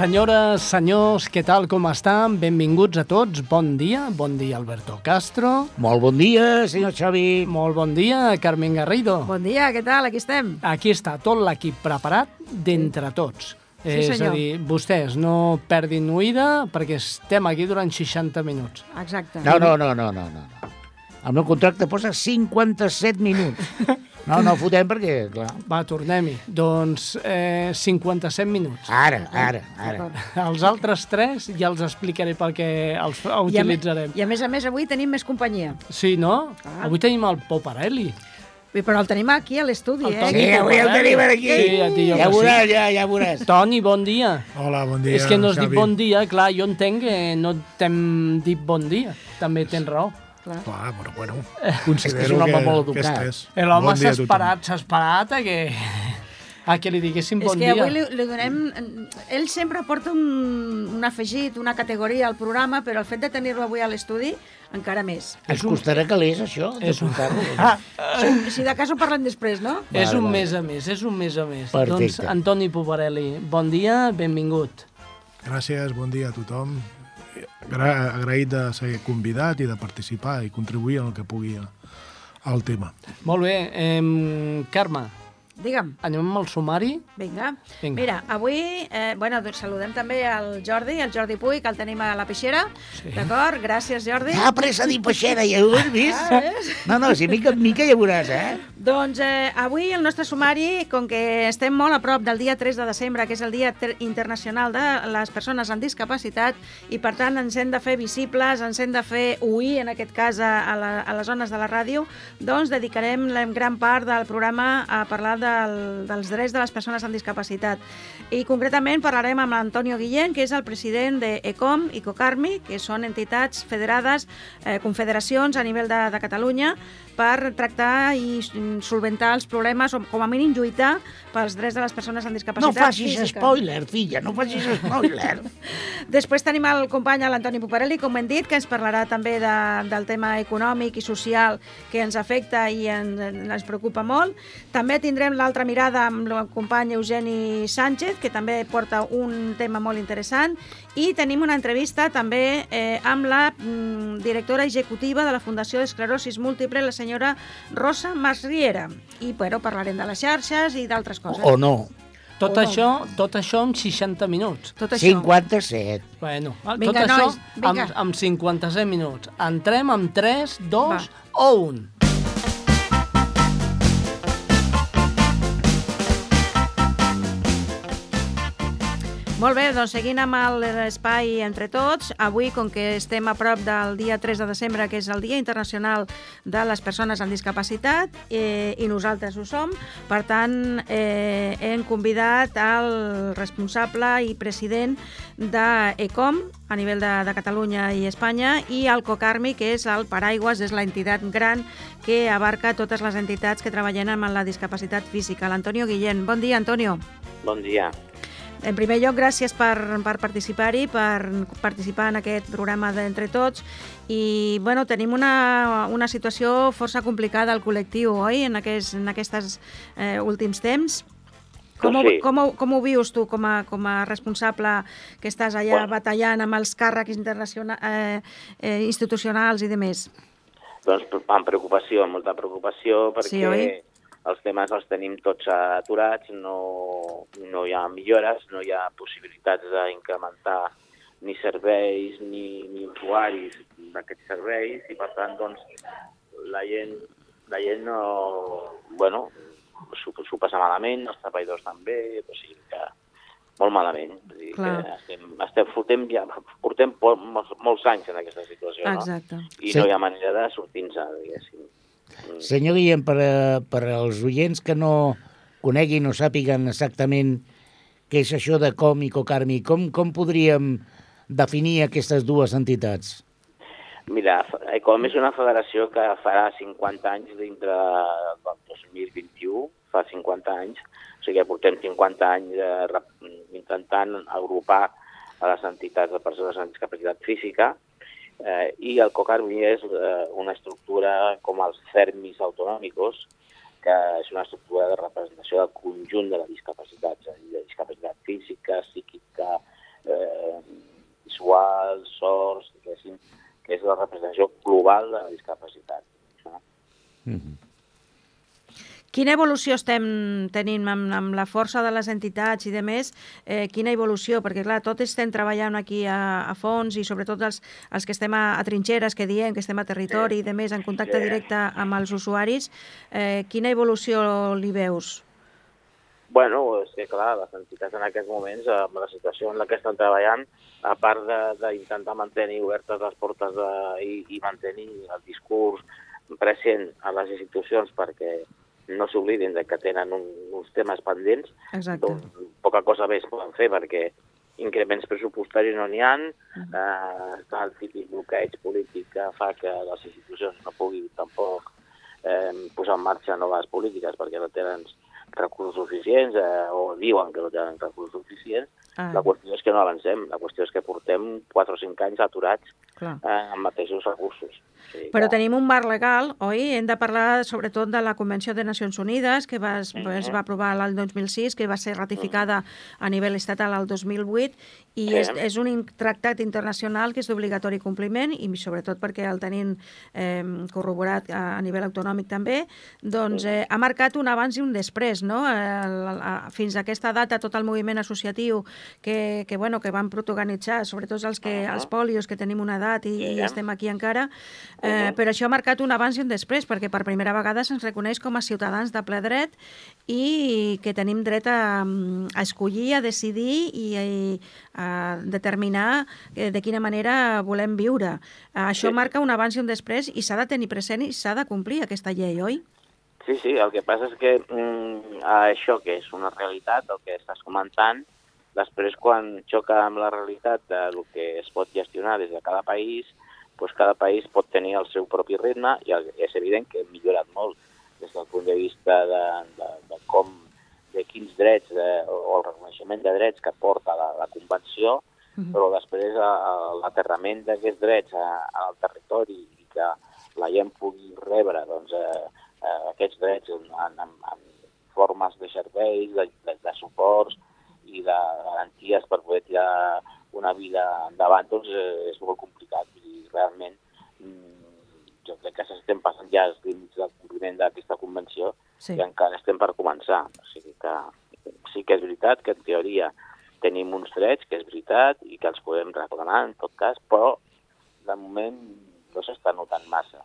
Senyores, senyors, què tal, com estan? Benvinguts a tots, bon dia. Bon dia, Alberto Castro. Molt bon dia, senyor Xavi. Molt bon dia, Carmen Garrido. Bon dia, què tal? Aquí estem. Aquí està tot l'equip preparat d'entre tots. Sí, és a dir, vostès no perdin oïda perquè estem aquí durant 60 minuts. Exacte. No, no, no, no, no, no. El meu contracte posa 57 minuts. No, no fotem perquè, clar... Va, tornem-hi. Doncs eh, 57 minuts. Ara, ara, ara. Els altres tres ja els explicaré per què els I a, me- utilitzarem. I a més a més avui tenim més companyia. Sí, no? Ah. Avui tenim el Poparelli. Però el tenim aquí a l'estudi, El eh? Sí, avui el tenim aquí. Sí, jo Ja que sí. veuràs, ja, ja veuràs. Toni, bon dia. Hola, bon dia, És que no has dit Xavi. bon dia, clar, jo entenc que no t'hem dit bon dia. També tens raó. Clar. Clar, però bueno, És considero que és un home que, molt que educat. és. L'home Bon s'ha esperat, s'ha esperat a que, a que li diguéssim És bon que dia. avui li, li donem... Ell sempre porta un, un afegit, una categoria al programa, però el fet de tenir-lo avui a l'estudi, encara més. Ens costarà calés, això, de És un- portar-lo. Ah, Si, si de cas ho parlem després, no? és Vale, un vale. mes a més, és un mes a més. Perfecte. Doncs, Antoni Poparelli, bon dia, benvingut. Gràcies, bon dia a tothom. Agra agraït de ser convidat i de participar i contribuir en el que pugui al tema. Molt bé, eh, Carme, Digue'm. anem amb el sumari? Vinga. Vinga. Mira, avui, eh, bueno, doncs saludem també al Jordi, el Jordi Puy, que el tenim a la peixera. Sí. D'acord? Gràcies, Jordi. Ja, pressa dir peixera, ja ho has vist? Ah, ves? No, no, si mica en mica ja veuràs, eh? Doncs eh, avui el nostre sumari, com que estem molt a prop del dia 3 de desembre, que és el Dia Ter- Internacional de les Persones amb Discapacitat, i per tant ens hem de fer visibles, ens hem de fer oir, en aquest cas, a, la, a les zones de la ràdio, doncs dedicarem la gran part del programa a parlar del, dels drets de les persones amb discapacitat. I concretament parlarem amb l'Antonio Guillén, que és el president d'ECOM i COCARMI, que són entitats federades, eh, confederacions a nivell de, de Catalunya, per tractar i solventar els problemes, o com a mínim lluitar pels drets de les persones amb No discapacitat facis física. spoiler, filla, no facis spoiler. Després tenim el company l'Antoni Puparelli, com hem dit, que ens parlarà també de, del tema econòmic i social que ens afecta i en, ens preocupa molt. També tindrem l'altra mirada amb el company Eugeni Sánchez, que també porta un tema molt interessant. I tenim una entrevista també eh, amb la mm, directora executiva de la Fundació d'Esclerosis Múltiple, la senyora Rosa Masriera. I bueno, parlarem de les xarxes i d'altres coses. O no. Tot, O no. això, tot això en 60 minuts. Tot això. 57. Bueno, Vinga, tot això nois, vinga. amb, amb 57 minuts. Entrem amb 3, 2 Va. o 1. Molt bé, doncs seguint amb l'espai entre tots, avui, com que estem a prop del dia 3 de desembre, que és el Dia Internacional de les Persones amb Discapacitat, eh, i nosaltres ho som, per tant, eh, hem convidat al responsable i president d'ECOM, a nivell de, de Catalunya i Espanya, i el COCARMI, que és el paraigües, és la entitat gran que abarca totes les entitats que treballen amb la discapacitat física. L'Antonio Guillén. Bon dia, Antonio. Bon dia. En primer lloc, gràcies per, per participar-hi, per participar en aquest programa d'Entre Tots. I bueno, tenim una, una situació força complicada al col·lectiu, oi?, en, aquest, en aquests eh, últims temps. Com, ho, sí. com, ho, com ho vius tu com a, com a responsable que estàs allà Bueno. batallant amb els càrrecs internacionals, eh, eh, institucionals i de més? Doncs amb preocupació, amb molta preocupació, perquè Sí, oi? Els temes els tenim tots aturats, no, no hi ha millores, no hi ha possibilitats d'incrementar ni serveis ni, ni usuaris d'aquests serveis i per tant doncs la gent, la gent no, bueno, s'ho passa malament, els treballadors també, o sigui que molt malament. Vull dir Clar. que estem, estem fotem ja, portem po- molts, molts anys en aquesta situació, no? Exacte. I Sí. no hi ha manera de sortir-nos, diguéssim. Mm. Senyor Guillem, per, a- per als oients que no coneguin o sàpiguen exactament què és això de Com i Cocarmi, com, com podríem definir aquestes dues entitats? Mira, ECOM és una federació que farà 50 anys dintre del 2021, fa 50 anys, o sigui que portem 50 anys eh, intentant agrupar a les entitats de persones amb discapacitat física eh, i el COCARMI és eh, una estructura com els CERMIs autonòmicos, que és una estructura de representació del conjunt de la discapacitat, és a dir, de discapacitat física, psíquica, eh, visuals, sords, que és la representació global de la discapacitat. No? Mm -hmm. Quina evolució estem tenint amb, amb la força de les entitats i de més? Eh, quina evolució? Perquè, clar, tots estem treballant aquí a, a fons i sobretot els, els que estem a, a trinxeres, que diem, que estem a territori sí. i de més, en contacte sí. directe amb els usuaris. Eh, quina evolució li veus? Bueno, és que clar, les entitats en aquests moments, amb la situació en la que estan treballant, a part d'intentar mantenir obertes les portes de, i, i mantenir el discurs present a les institucions perquè no s'oblidin que tenen un, uns temes pendents, Exacte. doncs poca cosa més poden fer perquè increments pressupostaris no n'hi ha, Mm. eh, el típic bloqueig polític que fa que les institucions no puguin tampoc eh, posar en marxa noves polítiques perquè no tenen recursos suficients eh, o diuen que no tenen recursos suficients. Ah, La qüestió és que no avancem, la qüestió és que portem 4 o 5 anys aturats clar. eh, amb mateixos recursos. O sigui Però que- tenim un marc legal, oi? Hem de parlar sobretot de la Convenció de Nacions Unides, que va, es, Mhm. es va aprovar l'any 2006, que va ser ratificada a nivell estatal al 2008, i Sí. és, és un tractat internacional que és d'obligatori compliment, i sobretot perquè el tenim eh, corroborat a, a nivell autonòmic també, doncs eh, ha marcat un abans i un després, no? Eh, el- a, fins a aquesta data tot el moviment associatiu que, que, bueno, que van protagonitzar, sobretot els, que, els polios que tenim una edat i, i Sí. estem aquí encara, Eh, però això ha marcat un abans i un després, perquè per primera vegada se'ns reconeix com a ciutadans de ple dret i que tenim dret a, a escollir, a decidir i a, a determinar eh, de quina manera volem viure. Eh, Això Sí. marca un abans i un després i s'ha de tenir present i s'ha de complir aquesta llei, oi? Sí, sí, el que passa és que mm, això que és una realitat, el que estàs comentant, després quan xoca amb la realitat del que es pot gestionar des de cada país, doncs cada país pot tenir el seu propi ritme i és evident que hem millorat molt des del punt de vista de, de, de com, de quins drets de, o el reconeixement de drets que porta la, la Convenció, Mhm. però després l'aterrament d'aquests drets a- al territori i que la gent pugui rebre doncs, eh, eh, aquests drets en, en, en, formes de serveis, de, de, de suports i de garanties per poder tirar una vida endavant, doncs eh, és molt complicat. Dir, realment, mm, jo crec que s'estem passant ja els límits del compliment d'aquesta convenció Sí. i encara estem per començar. O sigui que sí que és veritat que en teoria tenim uns drets, que és veritat, i que els podem reclamar en tot cas, però de moment no s'està notant massa.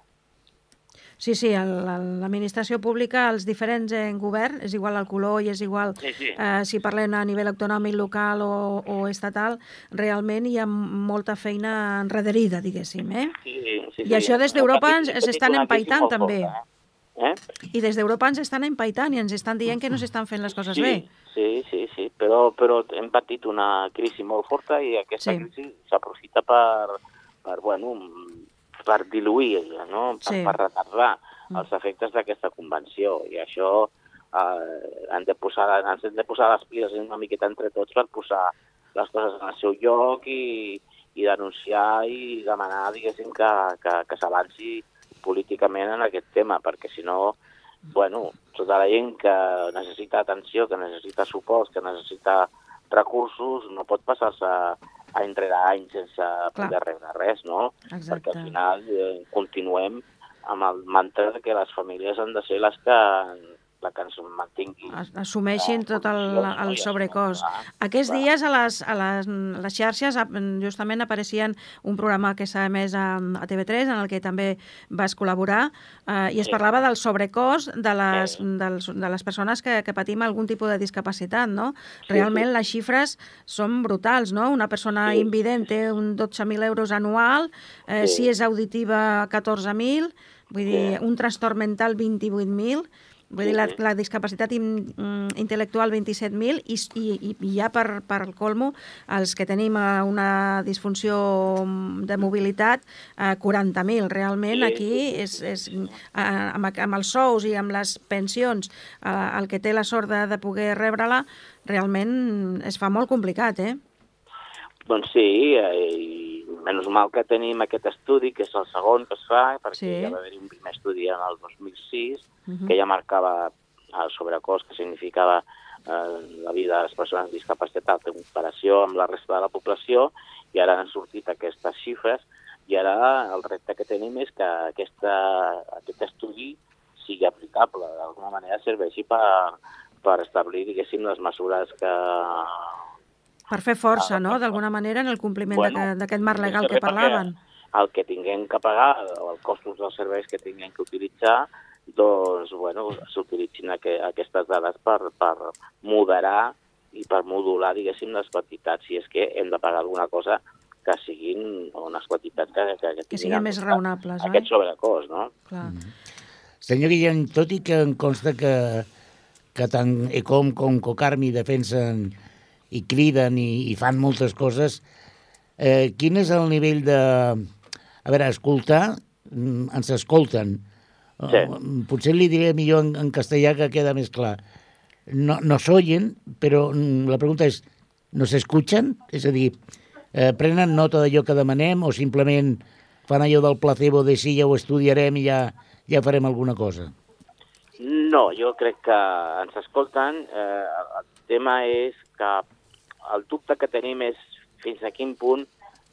Sí, sí, l'administració pública, els diferents en govern, és igual el color i és igual Sí, sí. eh, si parlem a nivell autonòmic, local o, o estatal, realment hi ha molta feina enrederida, diguéssim, eh? Sí, sí, I això des d'Europa ens- ens estan empaitant, també. forta, Eh? eh? I des d'Europa ens estan empaitant i ens estan dient que no s'estan fent les coses sí, bé. Sí, sí, sí, però, però hem patit una crisi molt forta i aquesta Sí. crisi s'aprofita per, per, bueno, per diluir, no? per, Sí. per retardar Mm. els efectes d'aquesta convenció i això eh, han de posar, ens hem de posar les piles una miqueta entre tots per posar les coses en el seu lloc i, i denunciar i demanar, diguéssim, que, que, que s'avanci políticament en aquest tema, perquè si no, bueno, tota la gent que necessita atenció, que necessita suports, que necessita recursos, no pot passar-se any rere any sense poder rebre res, no? Exacte. Perquè al final eh, continuem amb el mantra que les famílies han de ser les que, la que ens mantinguin. As- assumeixin Ah, tot el, el sobrecost. clar, Aquests clar. dies a les, a les, les xarxes justament apareixien un programa que s'ha emès a, a TV3 en el que també vas col·laborar eh, i es Sí. parlava del sobrecost de les, Sí. dels, de les persones que, que patim algun tipus de discapacitat, no? Sí, Realment sí. les xifres són brutals, no? Una persona Sí. invident té un 12.000 euros anual, eh, Sí. si és auditiva 14.000, vull dir, Sí. un trastorn mental 28.000, Vull dir, la, la discapacitat in, mm, intel·lectual 27.000 i, i, i ja per, per el colmo els que tenim eh, una disfunció mm, de mobilitat eh, 40.000. Realment Sí, aquí és, és, eh, amb, amb els sous i amb les pensions eh, el que té la sort de, de poder rebre-la realment es fa molt complicat, eh? Doncs sí, eh, i menys mal que tenim aquest estudi, que és el segon que es fa, perquè Sí. ja va haver-hi un primer estudi en el 2006, Mhm. que ja marcava el sobrecost que significava eh, la vida de les persones amb discapacitat en comparació amb la resta de la població, i ara han sortit aquestes xifres, i ara el repte que tenim és que aquesta, aquest estudi sigui aplicable, d'alguna manera serveixi per, per establir, diguéssim, les mesures que... Per fer força, no?, d'alguna manera, en el compliment bueno, d'aquest marc legal que parlaven. El que tinguem que pagar, els costos dels serveis que tinguem que utilitzar, doncs, bueno, s'utilitzin aquestes dades per, per moderar i per modular, diguéssim, les quantitats, si és que hem de pagar alguna cosa que siguin unes quantitats que, que, que, que siguin més raonables, aquest, aquest sobrecost, no? Clar. Mm -hmm. Senyor Guillem, tot i que em consta que, que tant ECOM com COCARMI defensen i criden i, i fan moltes coses, eh, quin és el nivell de... A veure, escoltar, mm, ens escolten, Sí. Potser li diré millor en, en castellà que queda més clar. No, nos oyen, però mm, la pregunta és, nos escuchan? És a dir, eh, prenen nota d'allò que demanem o simplement fan allò del placebo de sí, ja ho estudiarem i ja, ja farem alguna cosa? No, jo crec que ens escolten. Eh, el tema és que el dubte que tenim és fins a quin punt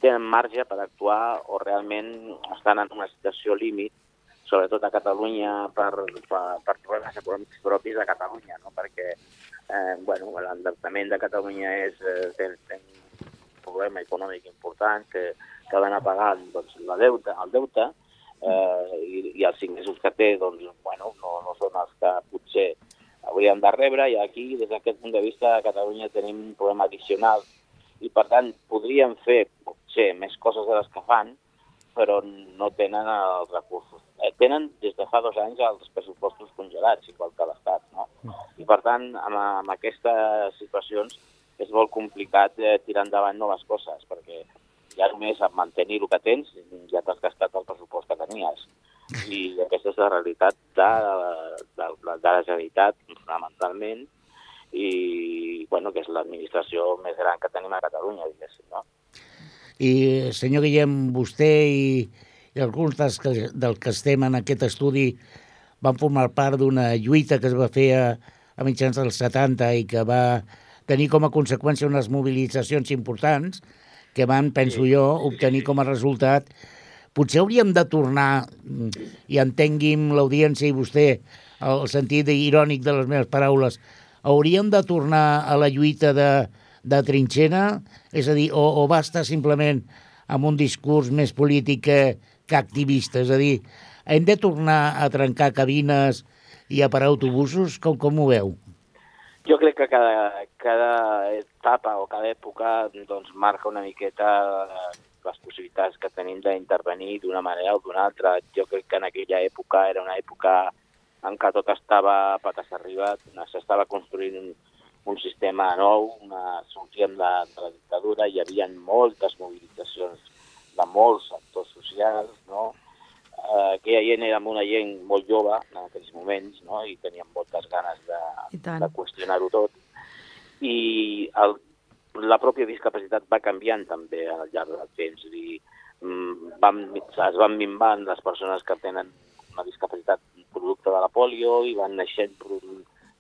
tenen marge per actuar o realment estan en una situació límit sobretot a Catalunya per, per, per problemes econòmics propis de Catalunya, no? perquè eh, bueno, l'endeutament de Catalunya és, eh, un problema econòmic important que, que van a pagar doncs, la deute, el deute eh, i, i els ingressos que té doncs, bueno, no, no són els que potser hauríem de rebre i aquí, des d'aquest punt de vista, a Catalunya tenim un problema addicional i, per tant, podríem fer potser més coses de les que fan, però no tenen els recursos. Eh, tenen des de fa dos anys els pressupostos congelats, igual que l'Estat, no? I per tant, amb, amb aquestes situacions és molt complicat eh, tirar endavant noves coses, perquè ja només amb mantenir el que tens ja t'has gastat el pressupost que tenies. I aquesta és la realitat de, de, de, de la Generalitat, fonamentalment, i bueno, que és l'administració més gran que tenim a Catalunya, diguéssim, no? I, senyor Guillem, vostè i, i alguns dels que, del que estem en aquest estudi van formar part d'una lluita que es va fer a, a mitjans dels 70 i que va tenir com a conseqüència unes mobilitzacions importants que van, penso jo, obtenir com a resultat potser hauríem de tornar, i entengui'm l'audiència i vostè el sentit irònic de les meves paraules, hauríem de tornar a la lluita de, de trinxera? És a dir, o, o basta simplement amb un discurs més polític que, que activista? És a dir, hem de tornar a trencar cabines i a parar autobusos? Com, com ho veu? Jo crec que cada, cada etapa o cada època doncs, marca una miqueta les possibilitats que tenim d'intervenir d'una manera o d'una altra. Jo crec que en aquella època era una època en què tot estava patas arriba, s'estava construint un, un sistema nou, una, sortíem de, de la dictadura, hi havia moltes mobilitzacions de molts sectors socials, no? Eh, aquella gent era una gent molt jove en aquells moments, no? i teníem moltes ganes de, de qüestionar-ho tot. I el, la pròpia discapacitat va canviant també al llarg del temps. És dir, mm, van, es van minvant les persones que tenen una discapacitat producte de la polio i van naixent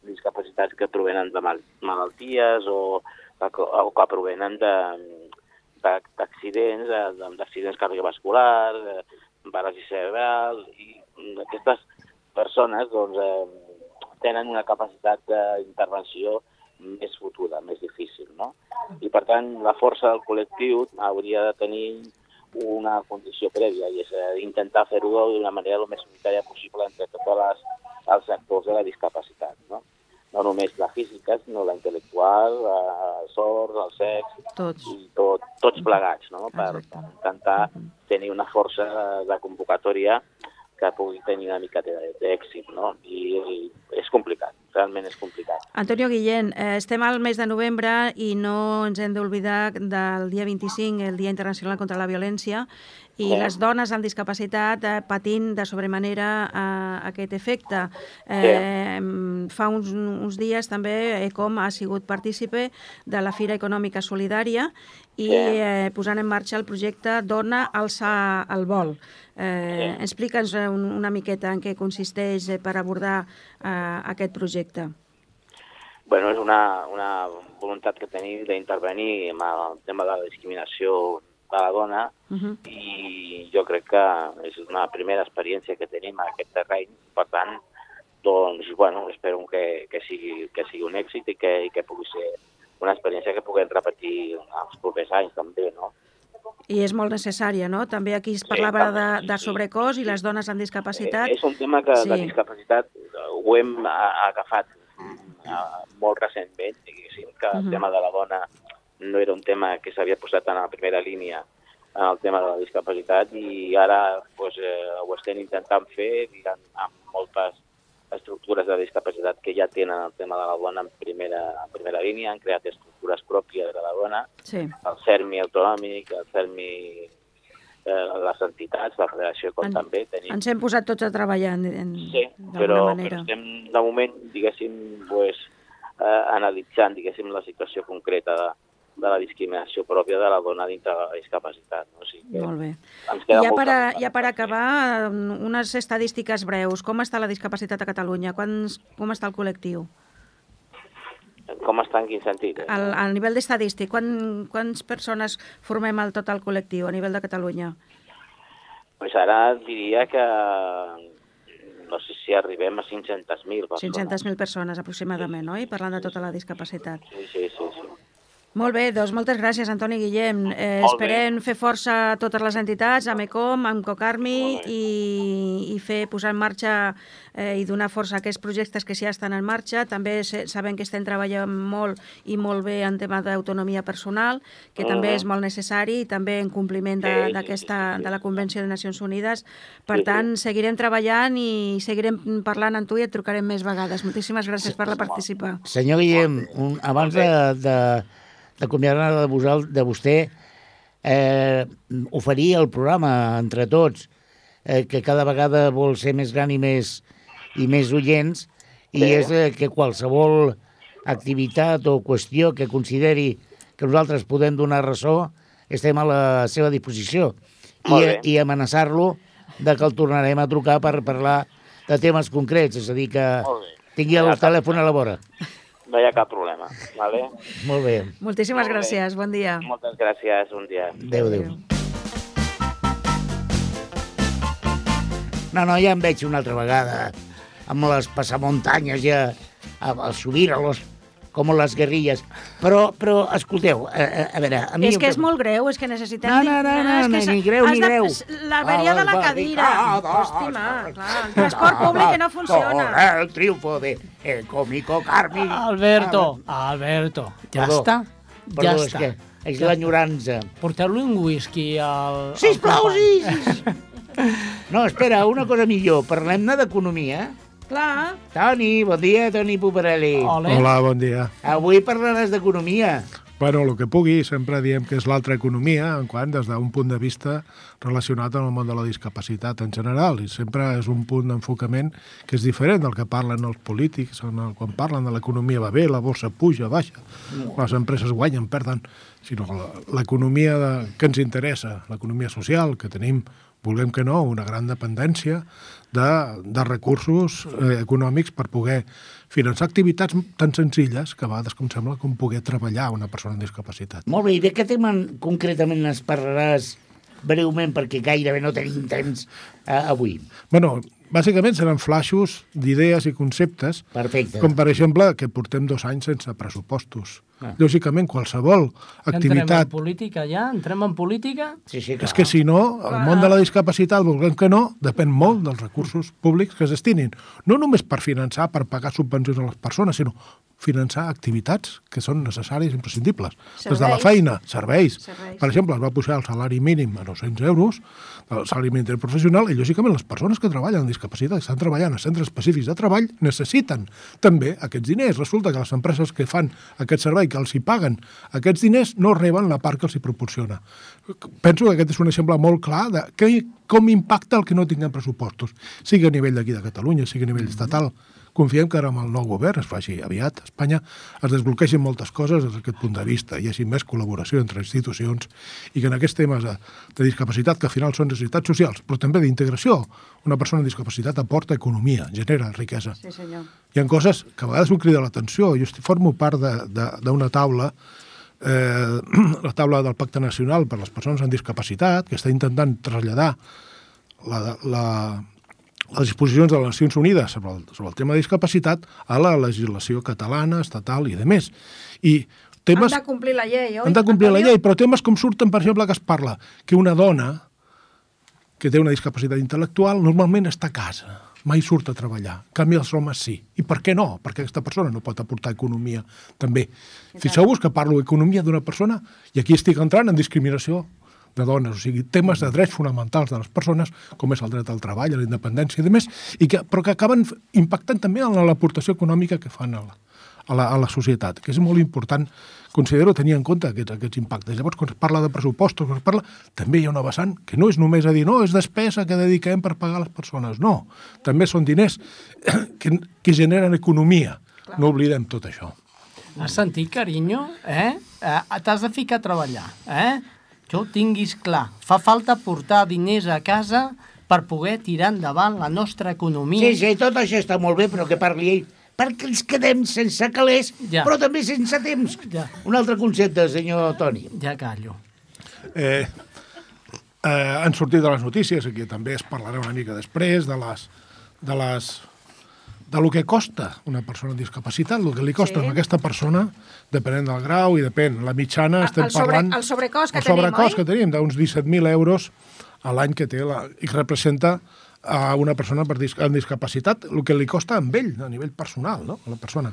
discapacitats que provenen de mal malalties o, o que provenen d'accidents, d'accidents cardiovasculars, paràlisi cerebral, i aquestes persones doncs, eh, tenen una capacitat d'intervenció més futura, més difícil. I, per tant, la força del col·lectiu hauria de tenir una condició prèvia, i és eh, intentar fer-ho d'una manera el més unitària possible entre tots els sectors de la discapacitat. No? no només la física, sinó la intel·lectual, el sord, el sex, tots. i tot, tots plegats, no? per, per intentar tenir una força de convocatòria que pugui tenir una mica d'èxit, no? I, I és complicat, realment és complicat. Antonio Guillén, eh, estem al mes de novembre i no ens hem d'oblidar del dia 25, el Dia Internacional contra la Violència, i sí. les dones amb discapacitat eh, patint de sobremanera eh, aquest efecte. Eh, sí. Fa uns, uns dies també ECOM ha sigut partícipe de la Fira Econòmica Solidària i sí. eh, posant en marxa el projecte Dona alça el vol. Eh, sí. Explica'ns una miqueta en què consisteix eh, per abordar eh, aquest projecte. bueno, és una, una voluntat que tenim d'intervenir en el tema de la discriminació de la dona Uh -huh. i jo crec que és una primera experiència que tenim en aquest terreny. Per tant, doncs, bueno, espero que, que, sigui, que sigui un èxit i que, i que pugui ser una experiència que puguem repetir els propers anys també, no? I és molt necessària, no? També aquí es parlava de, de sobrecost i les dones amb discapacitat. Eh, és un tema que Sí. sí. de discapacitat ho hem agafat molt recentment, diguéssim, que el Mhm. tema de la dona no era un tema que s'havia posat en la primera línia en el tema de la discapacitat i ara pues, eh, ho estem intentant fer amb moltes estructures de discapacitat que ja tenen el tema de la dona en primera, en primera línia, han creat estructures pròpies de la dona, Sí. el CERMI autonòmic, el CERMI, eh, les entitats, la federació com En- també tenim. Ens hem posat tots a treballar en, en, Sí, però, però manera. estem de moment, diguéssim, pues, eh, analitzant, diguéssim, la situació concreta de, de la discriminació pròpia de la dona dintre de la discapacitat. No? O sigui que Molt bé. Ja per, a, ja per acabar, unes estadístiques breus. Com està la discapacitat a Catalunya? Quants, com està el col·lectiu? Com està en quin sentit? Eh? Al, al nivell d'estadístic, quan, quants persones formem el tot el col·lectiu a nivell de Catalunya? Pues ara diria que no sé si arribem a 500.000 persones. 500.000 persones aproximadament, oi? Parlant de tota la discapacitat. Sí, sí, sí. sí. Molt bé, doncs moltes gràcies, Antoni Guillem. Eh, Molt bé. esperem fer força a totes les entitats, amb ECOM, amb Cocarmi, i, i fer posar en marxa eh, i donar força a aquests projectes que ja estan en marxa. També se- sabem que estem treballant molt i molt bé en tema d'autonomia personal, que també és molt necessari, i també en compliment de, d'aquesta de la Convenció de Nacions Unides. Per tant, seguirem treballant i seguirem parlant amb tu i et trucarem més vegades. Moltíssimes gràcies per la participar. Senyor Guillem, un, abans de, de, d'acomiadar de, vosal- de vostè, eh, oferir el programa entre tots, eh, que cada vegada vol ser més gran i més, i més oients, i és eh, que qualsevol activitat o qüestió que consideri que nosaltres podem donar ressò, estem a la seva disposició. I, i amenaçar-lo de que el tornarem a trucar per parlar de temes concrets, és a dir, que tingui el telèfon a la vora. No hi ha cap problema. Vale? Molt bé. Moltíssimes Molt bé. gràcies, bon dia. Moltes gràcies, un dia. Adéu, adéu. No, no, ja em veig una altra vegada amb les passamuntanyes ja a, a subir a los com les guerrilles. Però, però escolteu, a, a, a veure... A mi És que és molt greu, és que necessitem... No, no, no, no, és que ni greu, ni de- greu. L'averia de la A les cadira. barricades. Hòstima, clar, el transport públic que no funciona. El triunfo de el cómico Carmi. Alberto, Alberto, ja Perdó. està. Perdó, ja és està. que és l'enyorança. Porteu-li un whisky al... Sisplau, sí, sí. No, espera, una cosa millor. Parlem-ne d'economia. Clar, Toni, bon dia, Toni Puparelli. Ole. Hola, bon dia. Avui parlaràs d'economia. Bueno, el que pugui, sempre diem que és l'altra economia, en quant des d'un punt de vista relacionat amb el món de la discapacitat en general, i sempre és un punt d'enfocament que és diferent del que parlen els polítics, el, quan parlen de l'economia va bé, la borsa puja, baixa, les empreses guanyen, perden, sinó la- l'economia que ens interessa, l'economia social, que tenim, volem que no, una gran dependència de, de recursos eh, econòmics per poder finançar activitats tan senzilles que a vegades com sembla com poder treballar una persona amb discapacitat. Molt bé, i de què tema concretament ens parlaràs breument, perquè gairebé no tenim temps eh, avui. Bueno, bàsicament seran flaixos d'idees i conceptes, Perfecte. com per exemple que portem dos anys sense pressupostos. Ah. Lògicament, qualsevol Entrem en activitat... política ja? Entrem en política? Sí, sí, clar. És que si no, el món de la discapacitat, volguem que no, depèn molt dels recursos públics que es destinin. No només per finançar, per pagar subvencions a les persones, sinó finançar activitats que són necessàries i imprescindibles. Des de la Serveis. feina, serveis. Serveis. Per exemple, es va pujar el salari mínim a 900 euros, el salari mínim interprofessional, i lògicament les persones que treballen amb discapacitat, que estan treballant a centres específics de treball, necessiten també aquests diners. Resulta que les empreses que fan aquest servei, que els hi paguen aquests diners, no reben la part que els hi proporciona. Penso que aquest és un exemple molt clar de que, com impacta el que no tinguem pressupostos, sigui a nivell d'aquí de Catalunya, sigui a nivell estatal, confiem que ara amb el nou govern es faci aviat a Espanya, es desbloqueixin moltes coses des d'aquest punt de vista, hi hagi més col·laboració entre institucions i que en aquests temes de, de discapacitat, que al final són necessitats socials, però també d'integració, una persona amb discapacitat aporta economia, genera riquesa. Sí, senyor. Hi ha coses que a vegades ho crida l'atenció. Jo formo part d'una taula eh, la taula del Pacte Nacional per les persones amb discapacitat, que està intentant traslladar la, la, les disposicions de les Nacions Unides sobre el, sobre el tema de discapacitat a la legislació catalana, estatal i de més. I temes... Han de complir la llei, oi? Han de complir la llei, però temes com surten, per exemple, que es parla que una dona que té una discapacitat intel·lectual normalment està a casa, mai surt a treballar. En canvi, els homes sí. I per què no? Perquè aquesta persona no pot aportar economia també. Fixeu-vos que parlo d'economia d'una persona i aquí estic entrant en discriminació de dones, o sigui, temes de drets fonamentals de les persones, com és el dret al treball, a la independència i demés, i que, però que acaben impactant també en l'aportació econòmica que fan a la, a la, a la societat, que és molt important, considero, tenir en compte aquests, aquests impactes. Llavors, quan es parla de pressupostos, quan es parla, també hi ha una vessant que no és només a dir, no, és despesa que dediquem per pagar les persones. No, també són diners que, que generen economia. No oblidem tot això. Has sentit, carinyo? Eh? eh T'has de ficar a treballar, eh? Que ho tinguis clar. Fa falta portar diners a casa per poder tirar endavant la nostra economia. Sí, sí, tot això està molt bé, però que parli ell. Perquè ens quedem sense calés, Ja. però també sense temps. Ja. Un altre concepte, senyor Toni. Ja callo. Eh, eh, han sortit de les notícies, aquí també es parlarà una mica després, de les, de les de lo que costa una persona amb discapacitat, el que li costa Sí. a aquesta persona, depenent del grau i depèn. La mitjana El- estem el sobre- parlant... el sobrecost que el tenim, sobrecost oi? que tenim, d'uns 17.000 euros a l'any que té la, i que representa a una persona per dis, amb discapacitat, el que li costa amb ell, a nivell personal, no? a la persona.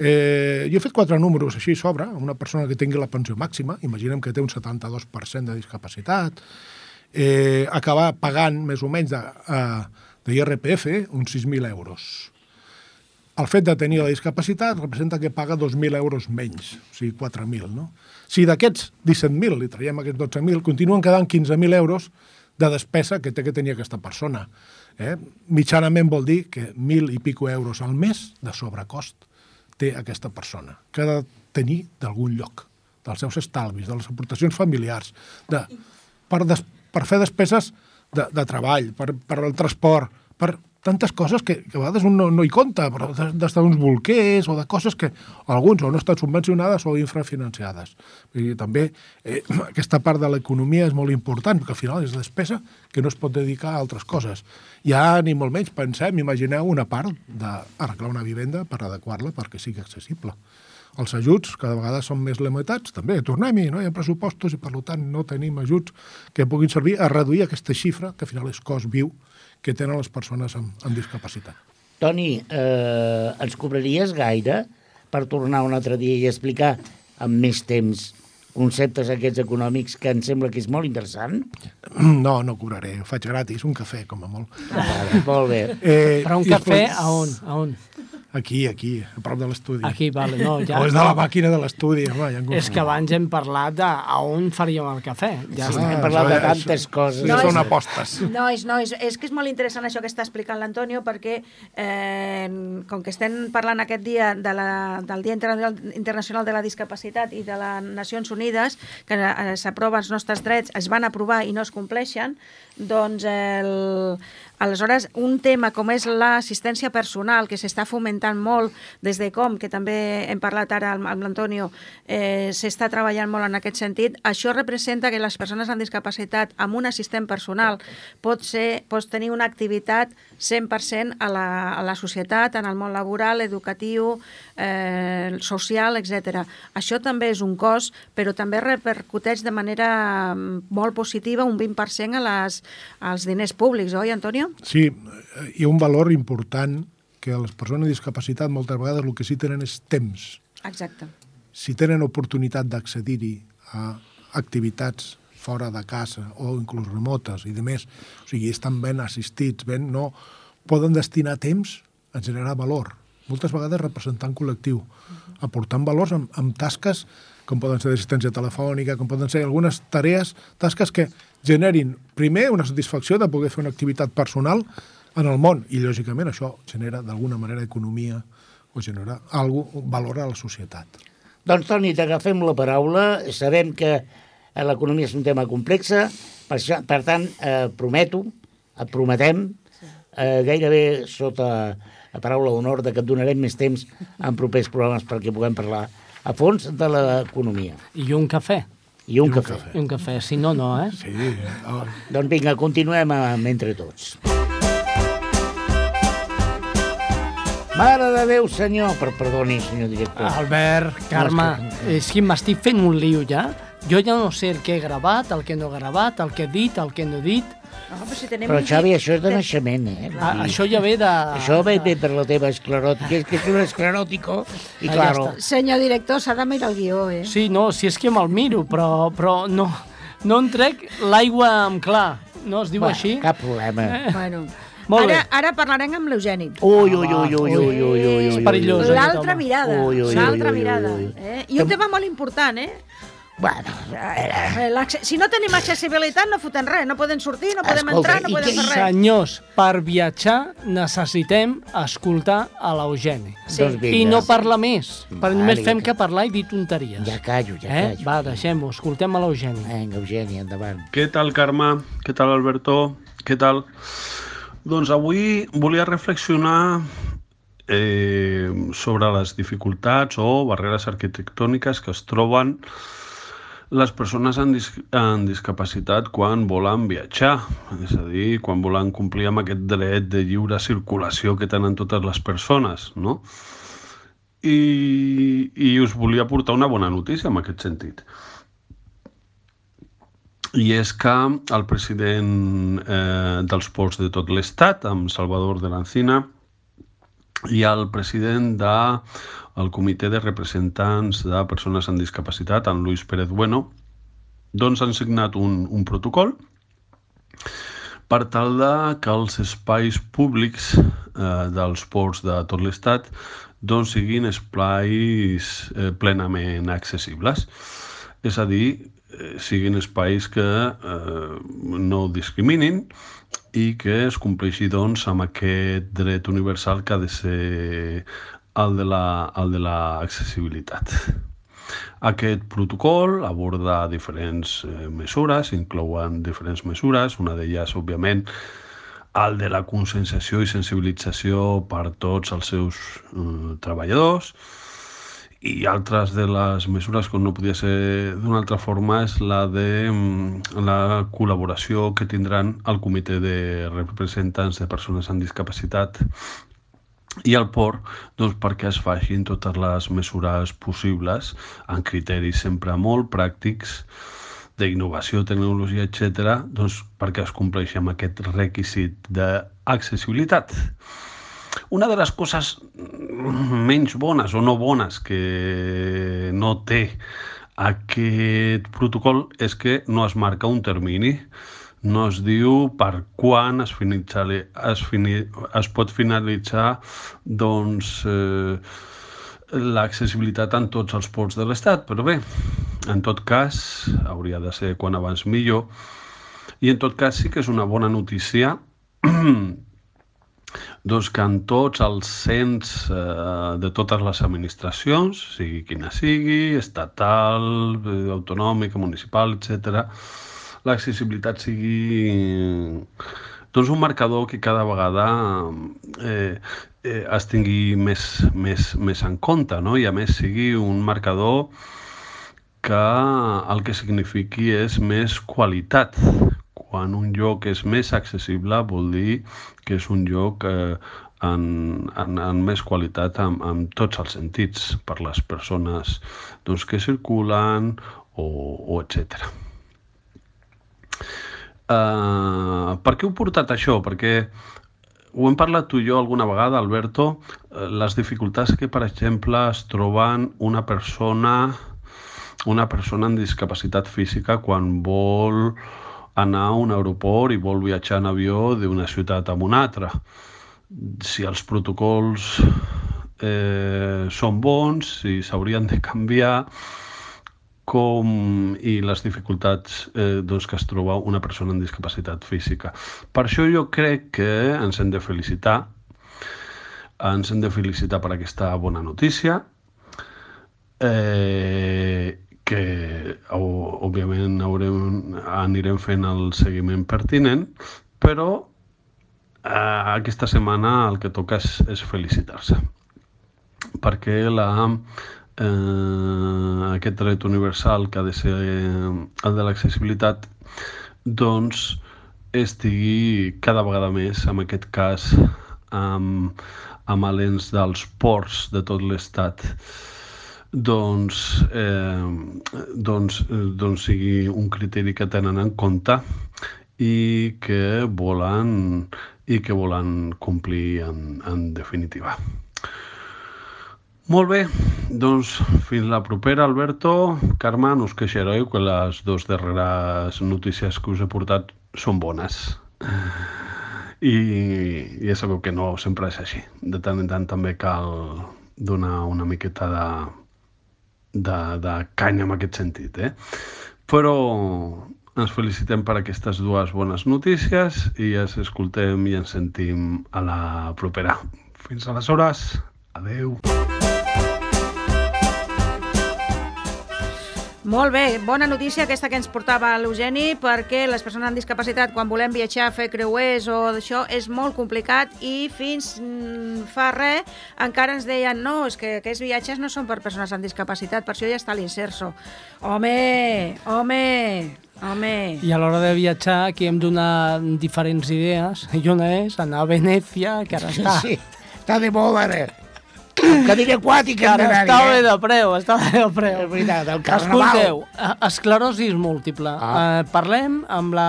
Eh, jo he fet quatre números així sobre, una persona que tingui la pensió màxima, imaginem que té un 72% de discapacitat, eh, acabar pagant més o menys de, eh, de IRPF uns 6.000 euros. El fet de tenir la discapacitat representa que paga 2.000 euros menys, o sigui, 4.000, no? Si d'aquests 17.000 li traiem aquests 12.000, continuen quedant 15.000 euros de despesa que té que tenir aquesta persona. Eh? Mitjanament vol dir que 1.000 i pico euros al mes de sobrecost té aquesta persona, que ha de tenir d'algun lloc, dels seus estalvis, de les aportacions familiars, de, per, des, per fer despeses de, de treball, per, per el transport, per tantes coses que, que a vegades un no, no hi compta, però des- des d'uns bolquers o de coses que alguns o no estan subvencionades o infrafinanciades. I també eh, aquesta part de l'economia és molt important, perquè al final és despesa que no es pot dedicar a altres coses. Ja ni molt menys pensem, imagineu una part d'arreglar una vivenda per adequar-la perquè sigui accessible. Els ajuts cada vegada són més limitats, també, tornem-hi, no hi ha pressupostos i per tant no tenim ajuts que puguin servir a reduir aquesta xifra, que al final és cost viu, que tenen les persones amb, amb discapacitat. Toni, eh, ens cobraries gaire per tornar un altre dia i explicar amb més temps conceptes aquests econòmics que em sembla que és molt interessant? No, no cobraré, ho faig gratis, un cafè, com a molt. Vale, molt bé. Eh, Però un cafè, després- a on? A on? Aquí, aquí, a prop de l'estudi. Aquí, vale, no, ja. O és de la màquina de l'estudi, home, ja És que abans hem parlat de a on faríem el cafè. Ja Sí, hem parlat de això- tantes coses. No, No, són és- apostes. Nois, nois, és que és molt interessant això que està explicant l'Antonio perquè eh, com que estem parlant aquest dia de la, del Dia Internacional, Internacional de la Discapacitat i de les Nacions Unides, que eh, s'aproven els nostres drets, es van aprovar i no es compleixen, doncs el, aleshores un tema com és l'assistència personal, que s'està fomentant molt des de com, que també hem parlat ara amb, l'Antonio, eh, s'està treballant molt en aquest sentit, això representa que les persones amb discapacitat amb un assistent personal pot, ser, pot tenir una activitat 100% a la, a la societat, en el món laboral, educatiu, eh, social, etc. Això també és un cost, però també repercuteix de manera mm, molt positiva un 20% a les, als diners públics, oi, Antonio? Sí, hi ha un valor important que les persones amb discapacitat moltes vegades el que sí tenen és temps. Exacte. Si tenen oportunitat d'accedir-hi a activitats fora de casa o inclús remotes i de més, o sigui, estan ben assistits, ben, no poden destinar temps a generar valor, moltes vegades representant col·lectiu, aportant valors amb, amb tasques com poden ser d'assistència telefònica, com poden ser algunes tarees, tasques que generin, primer, una satisfacció de poder fer una activitat personal en el món. I, lògicament, això genera d'alguna manera economia o genera algo, valor a la societat. Doncs, Toni, t'agafem la paraula. Sabem que eh, l'economia és un tema complex, per, això, per tant, eh, prometo, et prometem, eh, gairebé sota la paraula d'honor de que et donarem més temps en propers programes perquè puguem parlar a fons de l'economia. I un cafè. I un, I un cafè. cafè. I un cafè, si no, no, eh? Sí, eh, Doncs vinga, continuem amb entre tots. Mare de Déu, senyor... Per, perdoni, senyor director. Albert, Carme, No, és que- és que m'estic fent un lío ja. Jo ja no sé el que he gravat, el que no he gravat, el que he dit, el que no he dit. No, però si tenim Però, Xavi, això és de naixement, eh? A, això ja ve de... Això ve, ve per la teva escleròtica, és que és un escleròtico, i Ah, ja claro, està. Senyor director, s'ha de mirar el guió, eh? Sí, no, si és que me'l miro, però, però no, no en trec l'aigua amb clar. No es diu bueno, així? cap problema. Bueno, Molt bé. ara, ara parlarem amb l'Eugeni. Ui, ui, ui, ui, ui, ui, ui, ui, És ui, perillós, ui. eh? L'altra home. mirada, Ui, ui, ui, l'altra ui, ui, mirada. ui, ui. Eh? I un tema molt important, eh? Bueno, Eh, l'acce- Si no tenim accessibilitat no fotem res, no podem sortir, no podem Escolta, entrar, no podem fer res. Senyors, per viatjar necessitem escoltar a l'Eugeni. Sí. I no parla més, perquè Vale, només fem ja que parlar i dir tonteries. Ja callo, ja eh? callo. Va, deixem-ho, escoltem a l'Eugeni. Vinga, Eugeni, endavant. Què tal, Carme? Què tal, Alberto? Què tal? Doncs avui volia reflexionar eh, sobre les dificultats o barreres arquitectòniques que es troben les persones amb, dis amb discapacitat quan volen viatjar, és a dir, quan volen complir amb aquest dret de lliure circulació que tenen totes les persones, no? I, i us volia portar una bona notícia en aquest sentit. I és que el president eh, dels ports de tot l'estat, amb Salvador de l'Encina, i el president del de, comitè de representants de persones amb discapacitat, en Luis Pérez Bueno, doncs han signat un, un protocol per tal de que els espais públics eh, dels ports de tot l'estat doncs siguin espais eh, plenament accessibles. És a dir, eh, siguin espais que eh, no discriminin i que es compleixi doncs, amb aquest dret universal que ha de ser el de la- l'accessibilitat. Aquest protocol aborda diferents eh, mesures, inclouen diferents mesures, una d'elles, òbviament, el de la conscienciació i sensibilització per tots els seus eh, treballadors, i altres de les mesures, com no podia ser d'una altra forma, és la de mm, la col·laboració que tindran el comitè de representants de persones amb discapacitat i el port doncs, perquè es facin totes les mesures possibles en criteris sempre molt pràctics d'innovació, tecnologia, etc., doncs, perquè es compleixi amb aquest requisit d'accessibilitat. Una de les coses menys bones o no bones que no té aquest protocol és que no es marca un termini. No es diu per quan es, finalitza, es, fini, es pot finalitzar doncs, eh, l'accessibilitat en tots els ports de l'Estat, però bé, en tot cas, hauria de ser quan abans millor, i en tot cas sí que és una bona notícia doncs que en tots els cens eh, de totes les administracions, sigui quina sigui, estatal, eh, autonòmica, municipal, etc, l'accessibilitat sigui doncs un marcador que cada vegada eh, eh, es tingui més, més, més en compte no? i a més sigui un marcador que el que signifiqui és més qualitat. Quan un lloc és més accessible vol dir que és un lloc eh, en, en, en més qualitat en, en tots els sentits per les persones doncs, que circulen o, o etc. Uh, per què heu portat això? Perquè ho hem parlat tu i jo alguna vegada, Alberto, eh, les dificultats que, per exemple, es troben una persona una persona amb discapacitat física quan vol anar a un aeroport i vol viatjar en avió d'una ciutat a una altra. Si els protocols eh, són bons, si s'haurien de canviar, com i les dificultats eh, doncs, que es troba una persona amb discapacitat física. Per això jo crec que ens hem de felicitar, ens hem de felicitar per aquesta bona notícia, eh, que òbviament haurem, anirem fent el seguiment pertinent, però eh, aquesta setmana el que toca és, és felicitar-se perquè la, eh, aquest dret universal que ha de ser el de l'accessibilitat doncs estigui cada vegada més, en aquest cas amb, amb alens dels ports de tot l'estat doncs, eh, doncs, doncs sigui un criteri que tenen en compte i que volen i que volen complir en, en definitiva. Molt bé, doncs fins la propera, Alberto. Carme, no us queixareu que les dues darreres notícies que us he portat són bones. I, ja sabeu que no sempre és així. De tant en tant també cal donar una miqueta de, de, de canya en aquest sentit. Eh? Però ens felicitem per aquestes dues bones notícies i ens escoltem i ens sentim a la propera. Fins aleshores, adeu. Molt bé, bona notícia aquesta que ens portava l'Eugeni perquè les persones amb discapacitat quan volem viatjar, fer creuers o això és molt complicat i fins mm, fa res encara ens deien no, és que aquests viatges no són per persones amb discapacitat, per això ja està l'inserso. Home, home, home... I a l'hora de viatjar aquí hem donat diferents idees i una és anar a Venècia, que ara està... Sí, està de moda ara. Cadira aquàtica d'anar està bé de preu, està bé de preu. És veritat, el carnaval. Escolteu, esclerosis múltiple. Ah. Eh, parlem amb la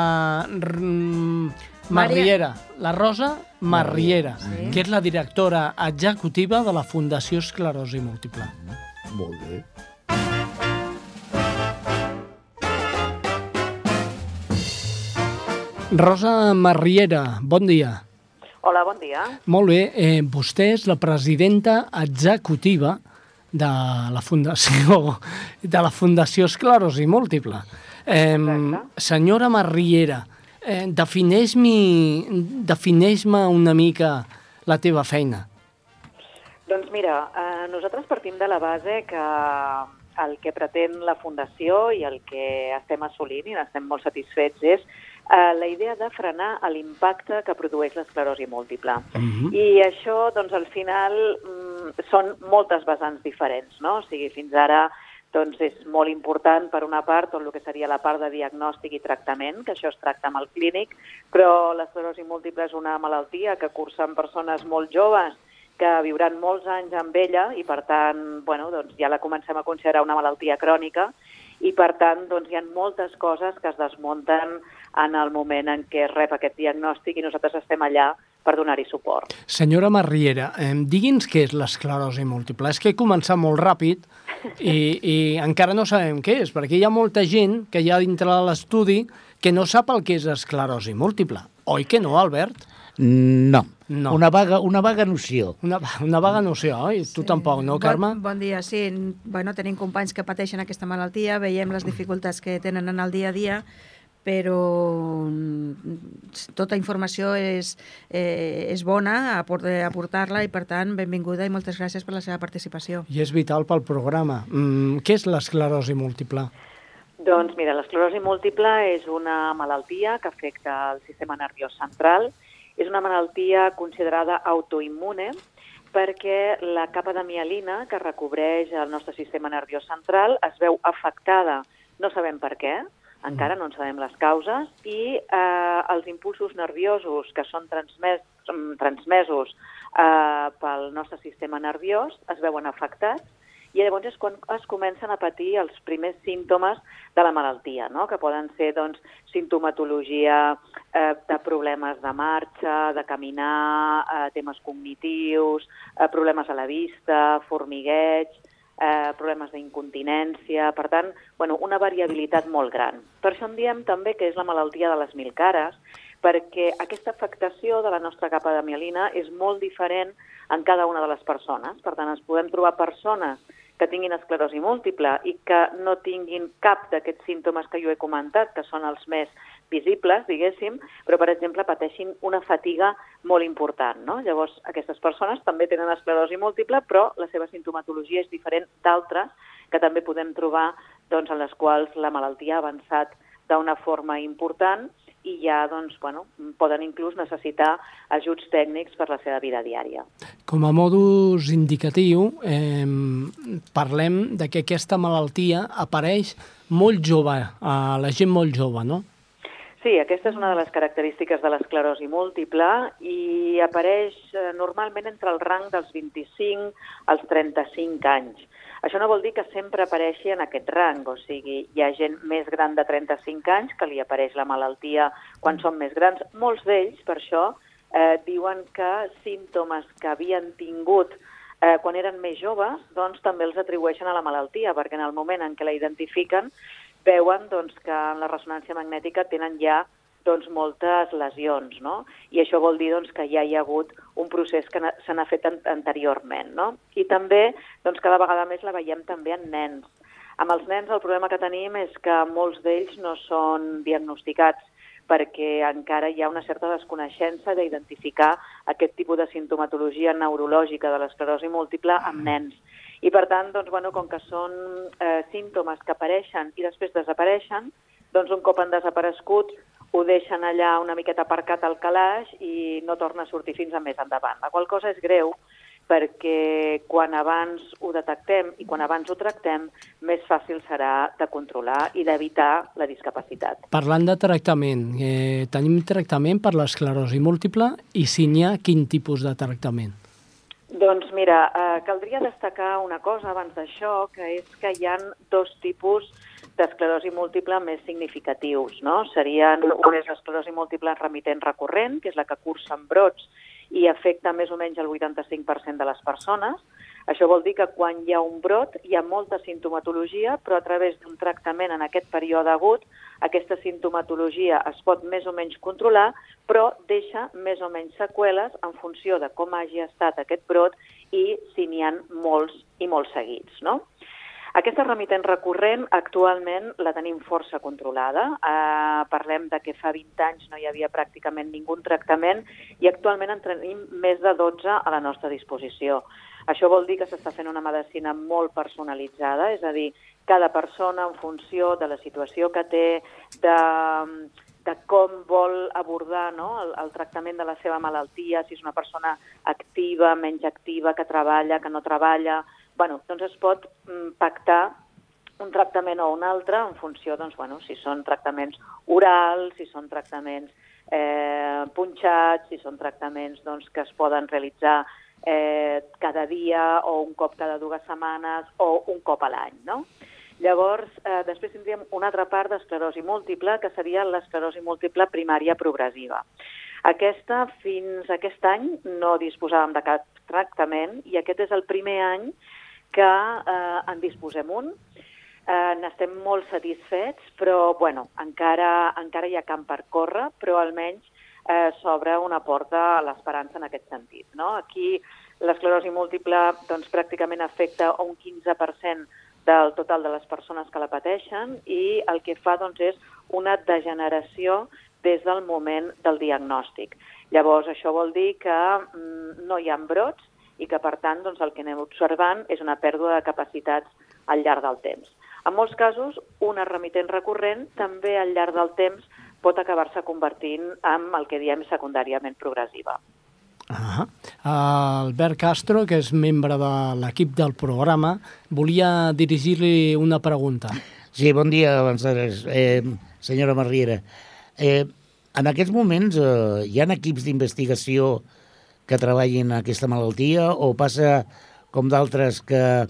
mm, Marriera, la Rosa Marriera, Sí. que és la directora executiva de la Fundació Esclerosi Múltiple. Molt bé. Rosa Marriera, bon dia. Hola, bon dia. Molt bé, eh, vostè és la presidenta executiva de la Fundació, de la Fundació Esclerosi Múltiple. Eh, senyora Marriera, eh, defineix-me defineix una mica la teva feina. Doncs mira, eh, nosaltres partim de la base que el que pretén la Fundació i el que estem assolint i n'estem molt satisfets és eh, la idea de frenar l'impacte que produeix l'esclerosi múltiple. Mhm. I això, doncs, al final, mm, són moltes vessants diferents, no? O sigui, fins ara doncs és molt important, per una part, tot el que seria la part de diagnòstic i tractament, que això es tracta amb el clínic, però l'esclerosi múltiple és una malaltia que cursen persones molt joves que viuran molts anys amb ella i, per tant, bueno, doncs ja la comencem a considerar una malaltia crònica i, per tant, doncs hi ha moltes coses que es desmunten en el moment en què rep aquest diagnòstic i nosaltres estem allà per donar-hi suport. Senyora Marriera, eh, digui'ns què és l'esclerosi múltiple. És que he començat molt ràpid i, i encara no sabem què és, perquè hi ha molta gent que hi ha dintre de l'estudi que no sap el que és esclerosi múltiple. Oi que no, Albert? No. No. Una vaga, una vaga noció. Una, una vaga noció, oi? Tu tampoc, no, Carme? Bon, bon dia, sí. Bueno, tenim companys que pateixen aquesta malaltia, veiem les dificultats que tenen en el dia a dia, però mm, tota informació és, eh, és bona a poder aportar-la i, per tant, benvinguda i moltes gràcies per la seva participació. I és vital pel programa. Mm, què és l'esclerosi múltiple? Doncs mira, l'esclerosi múltiple és una malaltia que afecta el sistema nerviós central. És una malaltia considerada autoimmune perquè la capa de mielina que recobreix el nostre sistema nerviós central es veu afectada, no sabem per què, encara no en sabem les causes, i eh, els impulsos nerviosos que són transmès, mm, transmesos eh, pel nostre sistema nerviós es veuen afectats i llavors és quan es comencen a patir els primers símptomes de la malaltia, no? que poden ser doncs, sintomatologia eh, de problemes de marxa, de caminar, eh, temes cognitius, eh, problemes a la vista, formigueig, eh, problemes d'incontinència, per tant, bueno, una variabilitat molt gran. Per això en diem també que és la malaltia de les mil cares, perquè aquesta afectació de la nostra capa de mielina és molt diferent en cada una de les persones. Per tant, ens podem trobar persones que tinguin esclerosi múltiple i que no tinguin cap d'aquests símptomes que jo he comentat, que són els més visibles, diguéssim, però, per exemple, pateixin una fatiga molt important. No? Llavors, aquestes persones també tenen esclerosi múltiple, però la seva sintomatologia és diferent d'altres que també podem trobar doncs, en les quals la malaltia ha avançat d'una forma important i ja doncs, bueno, poden inclús necessitar ajuts tècnics per la seva vida diària. Com a modus indicatiu, eh, parlem de que aquesta malaltia apareix molt jove, a la gent molt jove, no? Sí, aquesta és una de les característiques de l'esclerosi múltiple i apareix eh, normalment entre el rang dels 25 als 35 anys. Això no vol dir que sempre apareixi en aquest rang, o sigui, hi ha gent més gran de 35 anys que li apareix la malaltia quan són més grans. Molts d'ells, per això, eh, diuen que símptomes que havien tingut eh, quan eren més joves, doncs també els atribueixen a la malaltia, perquè en el moment en què la identifiquen veuen doncs, que en la ressonància magnètica tenen ja doncs, moltes lesions, no? I això vol dir doncs, que ja hi ha hagut un procés que se n'ha fet an anteriorment, no? I també, doncs, cada vegada més la veiem també en nens. Amb els nens el problema que tenim és que molts d'ells no són diagnosticats perquè encara hi ha una certa desconeixença d'identificar aquest tipus de sintomatologia neurològica de l'esclerosi múltiple amb nens. I per tant, doncs, bueno, com que són eh, símptomes que apareixen i després desapareixen, doncs un cop han desaparegut ho deixen allà una miqueta aparcat al calaix i no torna a sortir fins a més endavant. La qual cosa és greu perquè quan abans ho detectem i quan abans ho tractem, més fàcil serà de controlar i d'evitar la discapacitat. Parlant de tractament, eh, tenim tractament per l'esclerosi múltiple i si n'hi ha, quin tipus de tractament? Doncs mira, eh, caldria destacar una cosa abans d'això, que és que hi han dos tipus d'esclerosi múltiple més significatius. No? Serien, un és l'esclerosi múltiple remitent recurrent, que és la que cursa en brots i afecta més o menys el 85% de les persones. Això vol dir que quan hi ha un brot hi ha molta sintomatologia, però a través d'un tractament en aquest període agut, aquesta sintomatologia es pot més o menys controlar, però deixa més o menys seqüeles en funció de com hagi estat aquest brot i si n'hi han molts i molt seguits. No? Aquesta remitent recurrent actualment la tenim força controlada. Eh, parlem de que fa 20 anys no hi havia pràcticament ningú tractament i actualment en tenim més de 12 a la nostra disposició. Això vol dir que s'està fent una medicina molt personalitzada, és a dir, cada persona en funció de la situació que té, de, de com vol abordar no, el, el tractament de la seva malaltia, si és una persona activa, menys activa, que treballa, que no treballa, bueno, doncs es pot mm, pactar un tractament o un altre en funció, doncs, bueno, si són tractaments orals, si són tractaments eh, punxats, si són tractaments doncs, que es poden realitzar eh, cada dia o un cop cada dues setmanes o un cop a l'any, no? Llavors, eh, després tindríem una altra part d'esclerosi múltiple, que seria l'esclerosi múltiple primària progressiva. Aquesta, fins aquest any, no disposàvem de cap tractament i aquest és el primer any que eh, en disposem un. Eh, N'estem molt satisfets, però bueno, encara, encara hi ha camp per córrer, però almenys eh, s'obre una porta a l'esperança en aquest sentit. No? Aquí l'esclerosi múltiple doncs, pràcticament afecta un 15% del total de les persones que la pateixen i el que fa doncs, és una degeneració des del moment del diagnòstic. Llavors, això vol dir que mm, no hi ha brots, i que, per tant, doncs, el que anem observant és una pèrdua de capacitats al llarg del temps. En molts casos, una remitent recurrent també al llarg del temps pot acabar-se convertint en el que diem secundàriament progressiva. Ah, Albert Castro, que és membre de l'equip del programa, volia dirigir-li una pregunta. Sí, bon dia, abans eh, senyora Marriera. Eh, en aquests moments eh, hi ha equips d'investigació que treballin aquesta malaltia o passa com d'altres que,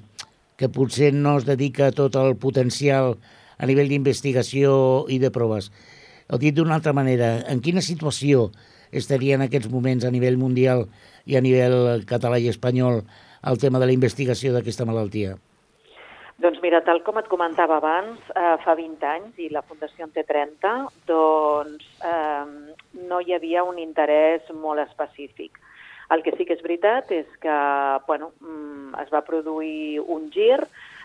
que potser no es dedica tot el potencial a nivell d'investigació i de proves. O dit d'una altra manera, en quina situació estaria en aquests moments a nivell mundial i a nivell català i espanyol el tema de la investigació d'aquesta malaltia? Doncs mira, tal com et comentava abans, eh, fa 20 anys i la Fundació en té 30, doncs eh, no hi havia un interès molt específic. El que sí que és veritat és que bueno, mm, es va produir un gir,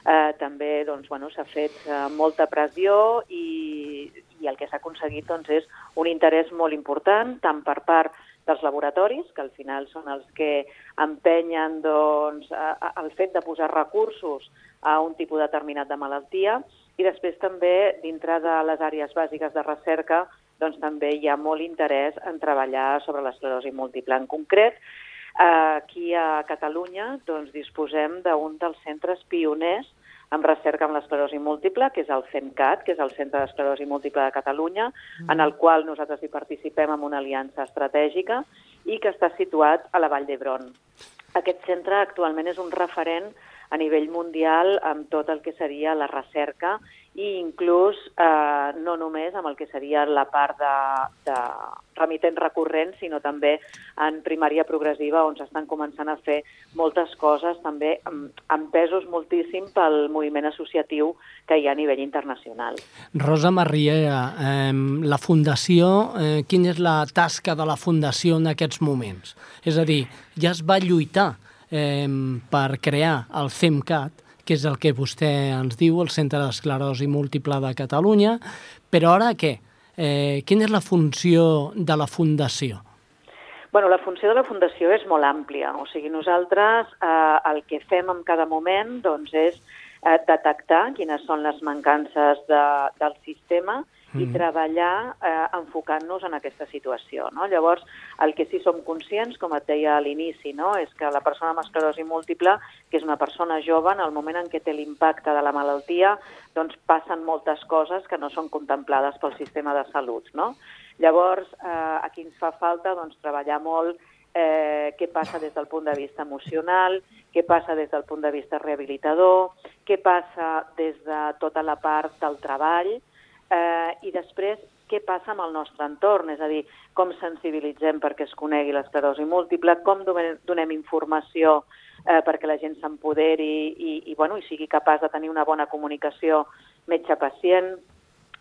eh, també doncs, bueno, s'ha fet eh, molta pressió i, i el que s'ha aconseguit doncs, és un interès molt important, tant per part dels laboratoris, que al final són els que empenyen doncs, a, el fet de posar recursos a un tipus determinat de malaltia, i després també dintre de les àrees bàsiques de recerca doncs també hi ha molt interès en treballar sobre l'esclerosi múltiple. En concret, aquí a Catalunya doncs, disposem d'un dels centres pioners en recerca amb l'esclerosi múltiple, que és el CENCAT, que és el Centre d'Esclerosi Múltiple de Catalunya, mm. en el qual nosaltres hi participem amb una aliança estratègica i que està situat a la Vall d'Hebron. Aquest centre actualment és un referent a nivell mundial amb tot el que seria la recerca i inclús eh, no només amb el que seria la part de, de remitent recurrent, sinó també en primària progressiva, on s'estan començant a fer moltes coses, també empesos moltíssim pel moviment associatiu que hi ha a nivell internacional. Rosa Marriera, eh, la Fundació, eh, quina és la tasca de la Fundació en aquests moments? És a dir, ja es va lluitar eh, per crear el CEMCAT, que és el que vostè ens diu, el Centre d'Esclerosi Múltiple de Catalunya, però ara què? Eh, quina és la funció de la Fundació? Bueno, la funció de la Fundació és molt àmplia. O sigui, nosaltres eh, el que fem en cada moment doncs, és eh, detectar quines són les mancances de, del sistema i mm. treballar eh, enfocant-nos en aquesta situació. No? Llavors, el que sí som conscients, com et deia a l'inici, no? és que la persona amb esclerosi múltiple, que és una persona jove, en el moment en què té l'impacte de la malaltia, doncs passen moltes coses que no són contemplades pel sistema de salut. No? Llavors, eh, aquí ens fa falta doncs, treballar molt eh, què passa des del punt de vista emocional, què passa des del punt de vista rehabilitador, què passa des de tota la part del treball, eh, i després què passa amb el nostre entorn, és a dir, com sensibilitzem perquè es conegui l'esclerosi múltiple, com donem informació eh, perquè la gent s'empoderi i, i, bueno, i sigui capaç de tenir una bona comunicació metge-pacient,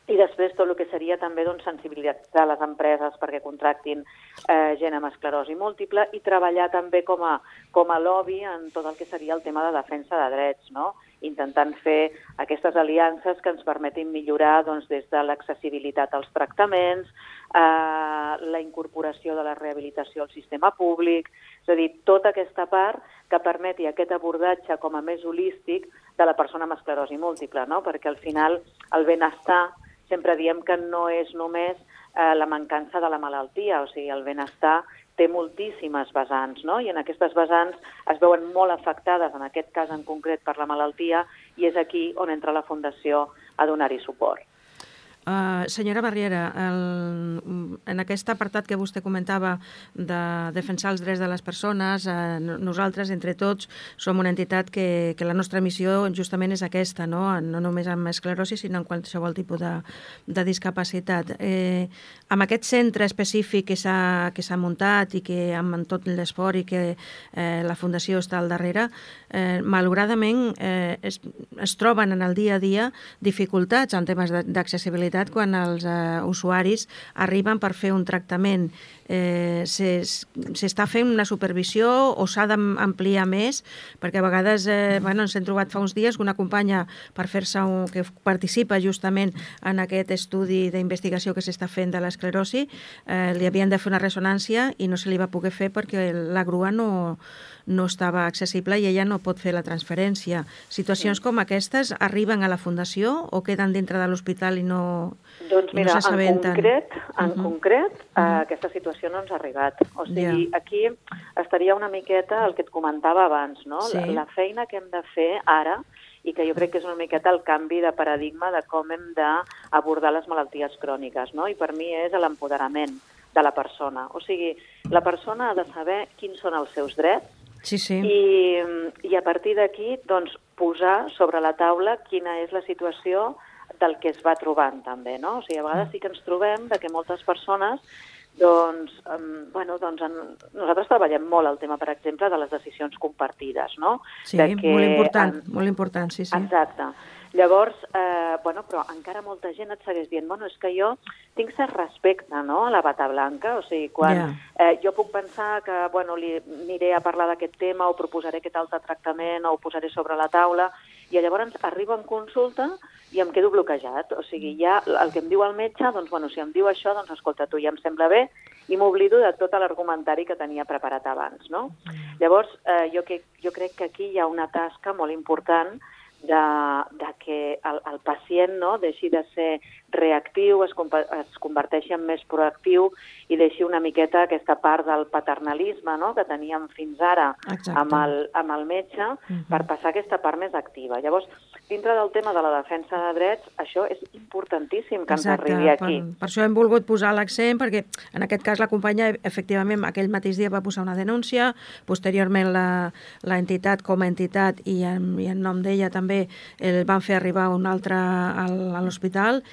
i després tot el que seria també doncs, sensibilitzar les empreses perquè contractin eh, gent amb esclerosi múltiple i treballar també com a, com a lobby en tot el que seria el tema de defensa de drets, no? Intentant fer aquestes aliances que ens permetin millorar doncs, des de l'accessibilitat als tractaments, eh, la incorporació de la rehabilitació al sistema públic, és a dir, tota aquesta part que permeti aquest abordatge com a més holístic de la persona amb esclerosi múltiple, no? perquè al final el benestar sempre diem que no és només eh, la mancança de la malaltia, o sigui, el benestar té moltíssimes vessants, no? i en aquestes vessants es veuen molt afectades, en aquest cas en concret per la malaltia, i és aquí on entra la Fundació a donar-hi suport. Uh, senyora Barriera, el, en aquest apartat que vostè comentava de defensar els drets de les persones, uh, nosaltres, entre tots, som una entitat que, que la nostra missió justament és aquesta, no, no només amb esclerosi, sinó en qualsevol tipus de, de discapacitat. Eh, amb aquest centre específic que s'ha muntat i que amb, tot l'esforç i que eh, la Fundació està al darrere, eh, malauradament eh, es, es troben en el dia a dia dificultats en temes d'accessibilitat veritat, quan els eh, usuaris arriben per fer un tractament eh, s'està fent una supervisió o s'ha d'ampliar més, perquè a vegades eh, bueno, ens hem trobat fa uns dies una companya per fer-se que participa justament en aquest estudi d'investigació que s'està fent de l'esclerosi, eh, li havien de fer una ressonància i no se li va poder fer perquè la grua no, no estava accessible i ella no pot fer la transferència. Situacions com aquestes arriben a la Fundació o queden dintre de l'hospital i no Doncs mira, no en concret, en uh -huh. concret uh -huh. aquesta situació no ens ha arribat. O sigui, yeah. aquí estaria una miqueta el que et comentava abans, no? Sí. La, la feina que hem de fer ara i que jo crec que és una miqueta el canvi de paradigma de com hem d'abordar les malalties cròniques, no? I per mi és l'empoderament de la persona. O sigui, la persona ha de saber quins són els seus drets, Sí, sí. I, i a partir d'aquí doncs, posar sobre la taula quina és la situació del que es va trobant també, no? O sigui, a vegades sí que ens trobem de que moltes persones doncs, um, bueno, doncs en, nosaltres treballem molt el tema, per exemple, de les decisions compartides, no? Sí, de que, molt important, en, molt important, sí, sí. Exacte. Llavors, eh, bueno, però encara molta gent et segueix dient, bueno, és que jo tinc cert respecte, no?, a la bata blanca, o sigui, quan Ja. eh, jo puc pensar que, bueno, li aniré a parlar d'aquest tema o proposaré aquest altre tractament o ho posaré sobre la taula, i llavors arribo en consulta i em quedo bloquejat. O sigui, ja el que em diu el metge, doncs, bueno, si em diu això, doncs, escolta, tu ja em sembla bé, i m'oblido de tot l'argumentari que tenia preparat abans, no? Llavors, eh, jo, que, jo crec que aquí hi ha una tasca molt important de, de que el, el pacient no, deixi de ser reactiu, es, es converteixi en més proactiu i deixi una miqueta aquesta part del paternalisme no, que teníem fins ara Exacte. amb el, amb el metge per passar a aquesta part més activa. Llavors, dintre del tema de la defensa de drets, això és importantíssim que ens arribi aquí. Per, per això hem volgut posar l'accent, perquè en aquest cas la companya, efectivament, aquell mateix dia va posar una denúncia, posteriorment la, la entitat com a entitat i en, i en nom d'ella també el van fer arribar un altre al, a l'hospital,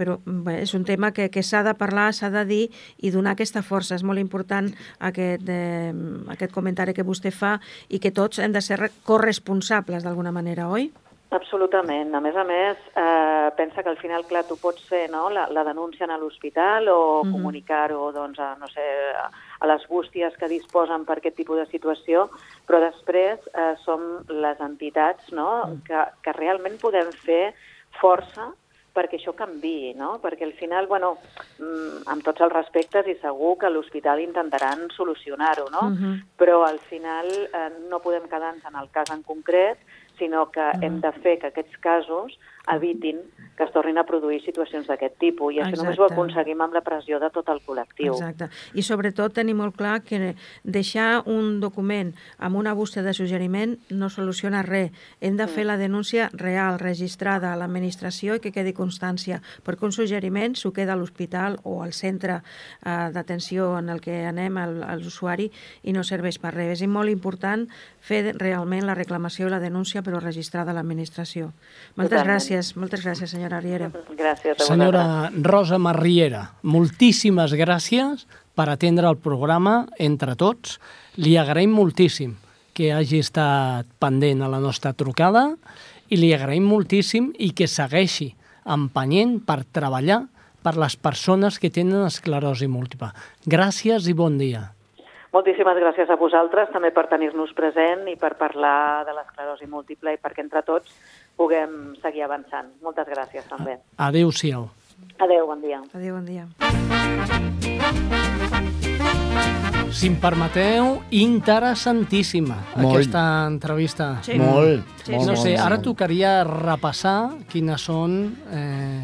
però bé, és un tema que, que s'ha de parlar, s'ha de dir i donar aquesta força. És molt important aquest, eh, aquest comentari que vostè fa i que tots hem de ser re- corresponsables d'alguna manera, oi? Absolutament. A més a més, eh, pensa que al final, clar, tu pots fer no, la, la denúncia a l'hospital o Mhm. comunicar-ho doncs, a, no sé, a, les bústies que disposen per aquest tipus de situació, però després eh, som les entitats no, que, que realment podem fer força perquè això canvi, no? Perquè al final, bueno, mm, amb tots els respectes i segur que l'hospital intentaran solucionar-ho, no? Mhm. Però al final eh, no podem quedar-nos en el cas en concret, sinó que hem de fer que aquests casos evitin que es tornin a produir situacions d'aquest tipus. I això només ho Exacte. aconseguim amb la pressió de tot el col·lectiu. Exacte. I sobretot tenir molt clar que deixar un document amb una bústia de suggeriment no soluciona res. Hem de fer la denúncia real, registrada a l'administració i que quedi constància, perquè un suggeriment s'ho queda a l'hospital o al centre eh, d'atenció en el que anem al, a l'usuari i no serveix per res. És molt important fer realment la reclamació i la denúncia, però registrada a l'administració. Moltes Totalment. gràcies, moltes gràcies, senyora Riera. Gràcies. Senyora Rosa Marriera, moltíssimes gràcies per atendre el programa entre tots. Li agraïm moltíssim que hagi estat pendent a la nostra trucada i li agraïm moltíssim i que segueixi empenyent per treballar per les persones que tenen esclerosi múltiple. Gràcies i bon dia. Moltíssimes gràcies a vosaltres també per tenir-nos present i per parlar de l'esclerosi múltiple i perquè entre tots puguem seguir avançant. Moltes gràcies també. Adéu-siau. Adéu, bon dia. Adéu, bon dia. Si em permeteu, interessantíssima Molt. aquesta entrevista. Sí. Molt, Sí, molt, No sé, ara tocaria repassar quines són... Eh,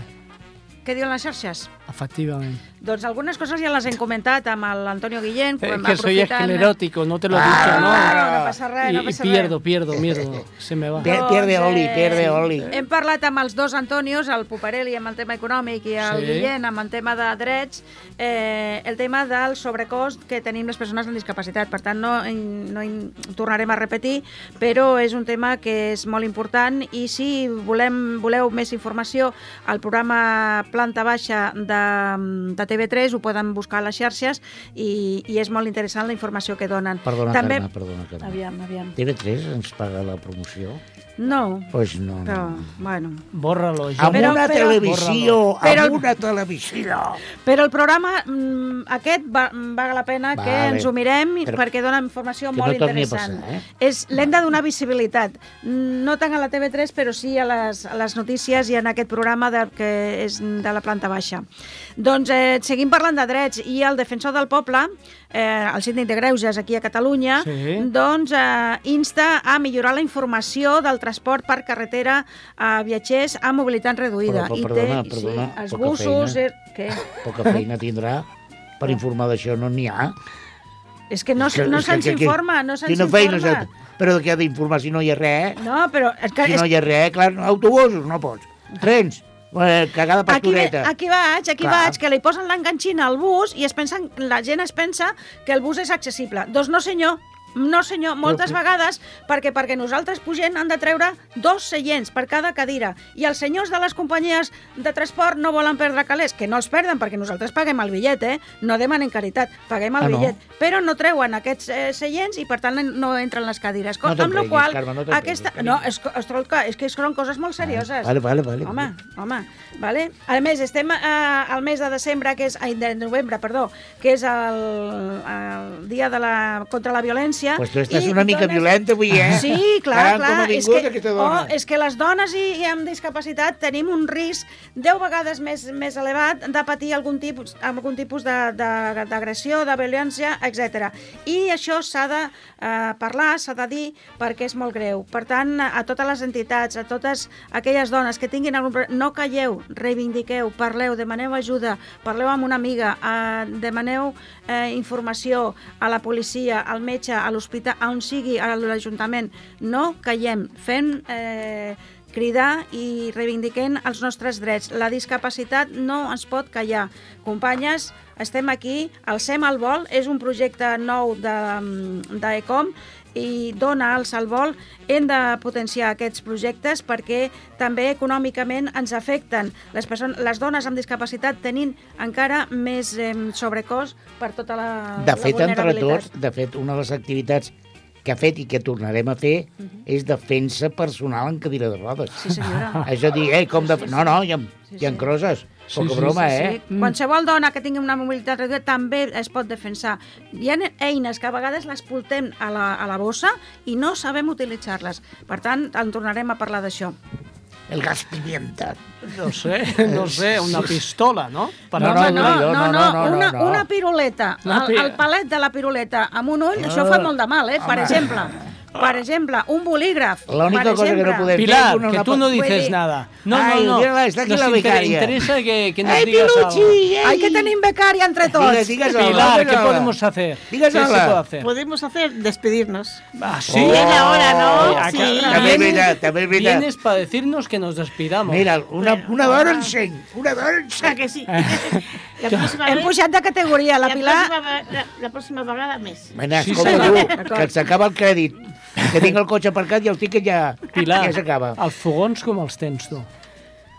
Què diuen les xarxes? Efectivament. Doncs algunes coses ja les hem comentat amb l'Antonio Guillén. Eh, que soy esclerótico, no te lo he Ah, dicho, ¿no? claro, no passa res, no passa pierdo, res. pierdo, pierdo, se me va. Pier- pierde oli, pierde oli. Hem parlat amb els dos Antonios, el Puparelli amb el tema econòmic i el Sí. Guillén amb el tema de drets, eh, el tema del sobrecost que tenim les persones amb discapacitat. Per tant, no, no hi tornarem a repetir, però és un tema que és molt important i si volem, voleu més informació, el programa Planta Baixa de, de TV3 ho poden buscar a les xarxes i, i és molt interessant la informació que donen. Perdona, També... Carme, perdona, Carme. Aviam, aviam. TV3 ens paga la promoció? No, Doncs pues no, però, no. bueno... Bórralo, Amb Però- una però- televisió, Però- amb una televisió. Però el programa mm, aquest va, val la pena que Vale. ens ho mirem Però- perquè dona informació que no molt a interessant. passar, eh? És L'hem de donar visibilitat, no tant a la TV3, però sí a les, a les notícies i en aquest programa de, que és de la planta baixa. Doncs eh, seguim parlant de drets i el defensor del poble, eh, el síndic de Greuges aquí a Catalunya, Sí. doncs eh, insta a millorar la informació del transport per carretera a viatgers amb mobilitat reduïda. Però, però, I perdona, té, perdona, sí, els poca busos... feina. Er, què? Poca feina tindrà per informar d'això, no n'hi ha. És que no, És que- no se'ns informa, no se'ns Quina feina, informa. però què ha d'informar si no hi ha res? No, però és que... Si no hi ha res, clar, autobusos no pots. Trens, eh, cagada Aquí, ve- aquí vaig, aquí Clar. vaig, que li posen l'enganxina al bus i es pensen, la gent es pensa que el bus és accessible. Doncs no, senyor, No, senyor, moltes Però- vegades, perquè perquè nosaltres pugem han de treure dos seients per cada cadira. I els senyors de les companyies de transport no volen perdre calés, que no els perden, perquè nosaltres paguem el bitllet, eh? No demanen caritat, paguem el Ah, no? bitllet. Però no treuen aquests eh, seients i, per tant, no entren les cadires. No amb la qual Carme, no aquesta... carinyo. No, és, escolta, és que són coses molt serioses. Vale, vale, vale. Home, home, vale. A més, estem eh, al mes de desembre, que és, ai, de novembre, perdó, que és el, el dia de la, contra la violència. Pues tu estàs i una mica violenta avui, eh? Sí, clar, clar. com ha és, que, oh, és que les dones i, i amb discapacitat tenim un risc 10 vegades més, més elevat de patir algun tipus, algun tipus de- de- d'agressió, de, de violència, etc. I això s'ha de eh, parlar, s'ha de dir, perquè és molt greu. Per tant, a totes les entitats, a totes aquelles dones que tinguin algun problema, no calleu, reivindiqueu, parleu, demaneu ajuda, parleu amb una amiga, eh, demaneu eh, informació a la policia, al metge, a l'hospital, on sigui, a l'Ajuntament. No callem, fem... Eh, cridar i reivindiquem els nostres drets. La discapacitat no ens pot callar. Companyes, estem aquí. El SEM al vol és un projecte nou de- d'ECOM i dona alç al vol. Hem de potenciar aquests projectes perquè també econòmicament ens afecten. Les, persones, les dones amb discapacitat tenint encara més eh, sobrecost per tota la, De la fet, entre vulnerabilitat. tots, de fet, una de les activitats que ha fet i que tornarem a fer és defensa personal en cadira de rodes. Sí, senyora. És a dir, eh, com de... No, no, hi ha, Sí, hi ha sí. crosses. Sí, Poca sí, broma, Sí, eh? sí. Qualsevol dona que tingui una mobilitat reduïda també es pot defensar. Hi ha eines que a vegades les portem a la, a la bossa i no sabem utilitzar-les. Per tant, en tornarem a parlar d'això. El gas pimienta. No sé, no sé, una pistola, no? Per No, No, no, no, no, no, no, no, no, una, no. una piruleta, Una el, pi- el palet de la piruleta amb un ull, això fa molt de mal, eh? Per exemple, per exemple, un bolígraf. L'única per cosa que no exemple. podem- Pilar, Una- que tú no dices nada. No, Ay, no, no. mira, está aquí Nos la becaria. interesa que, que nos digas algo. Piluchi! Ai, que tenim becària entre digues hola, Pilar, ¿qué digues hola. podemos hacer? Digas ¿Qué se puede hacer? Podemos hacer despedirnos. Ah, sí. Oh. Viene ahora, ¿no? Sí. També és veritat, també és veritat. Vienes para decirnos que nos despidamos. Mira, una, una dona en seny, una dona en Ah, seny. que sí. La próxima Hem pujat de categoria, la la Pilar... próxima ve- la, la próxima vegada més. Mena, Sí, senyor. tu, que s'acaba el crèdit. Que tinc el cotxe aparcat i el tiquet ja, Pilar, ja s'acaba. els fogons com els tens tu?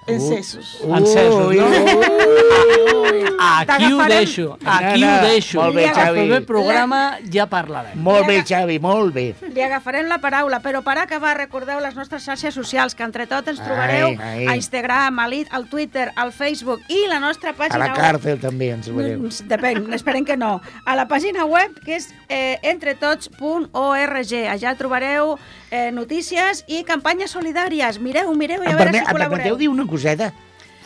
Encesos. Encesos, Ui, no? ui. Aquí ho deixo, aquí No, ho deixo. molt bé, Xavi. proper programa ja parlarem. Molt bé, Xavi, molt bé. Li agafarem la paraula, però per acabar recordeu les nostres xarxes socials, que entre tot ens Ai, trobareu ai. a Instagram, a l'It, al Twitter, al Facebook i la nostra A pàgina la web. càrcel també ens veurem. Mm, Depèn, esperem que no. A la pàgina web, que és eh, entretots.org. Allà trobareu eh, notícies i campanyes solidàries. Mireu, mireu i a Em, veure si em col·laboreu. permeteu dir una coseta?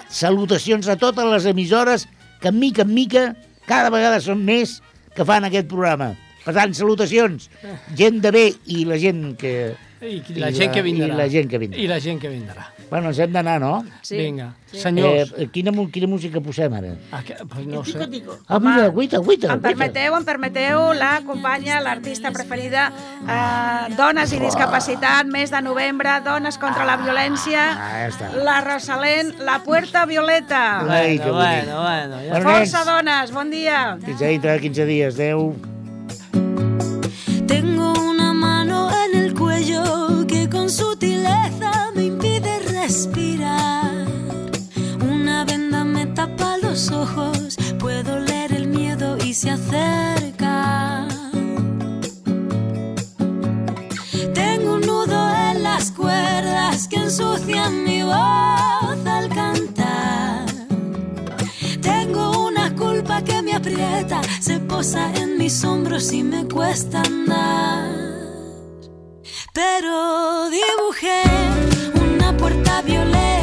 Salutacions a totes les emissores que, en mica en mica, cada vegada són més que fan aquest programa. Per tant, salutacions. Gent de bé i la gent que... I la I gent la- que vindrà. i la gent que vindrà. I la gent que vindrà. Bueno, ens hem d'anar, no? Sí. Vinga, senyors. Eh, quina, quina música posem ara? Ah, que, pues no sé. Ah, mira, guita, guita. Em permeteu, em permeteu, la companya, l'artista preferida, eh, Dones i Discapacitat, mes de novembre, Dones contra la Violència, Ah, ja està. la Rosalén, la Puerta Violeta. Ai, Bueno, bueno, bueno. Ja. Bueno, Força, dones, bon dia. Fins a dintre de 15 dies. Adéu. Tengo una respirar. Una venda me tapa los ojos, puedo leer el miedo y se acerca. Tengo un nudo en las cuerdas que ensucian mi voz al cantar. Tengo una culpa que me aprieta, se posa en mis hombros y me cuesta andar. Pero dibujé puerta violeta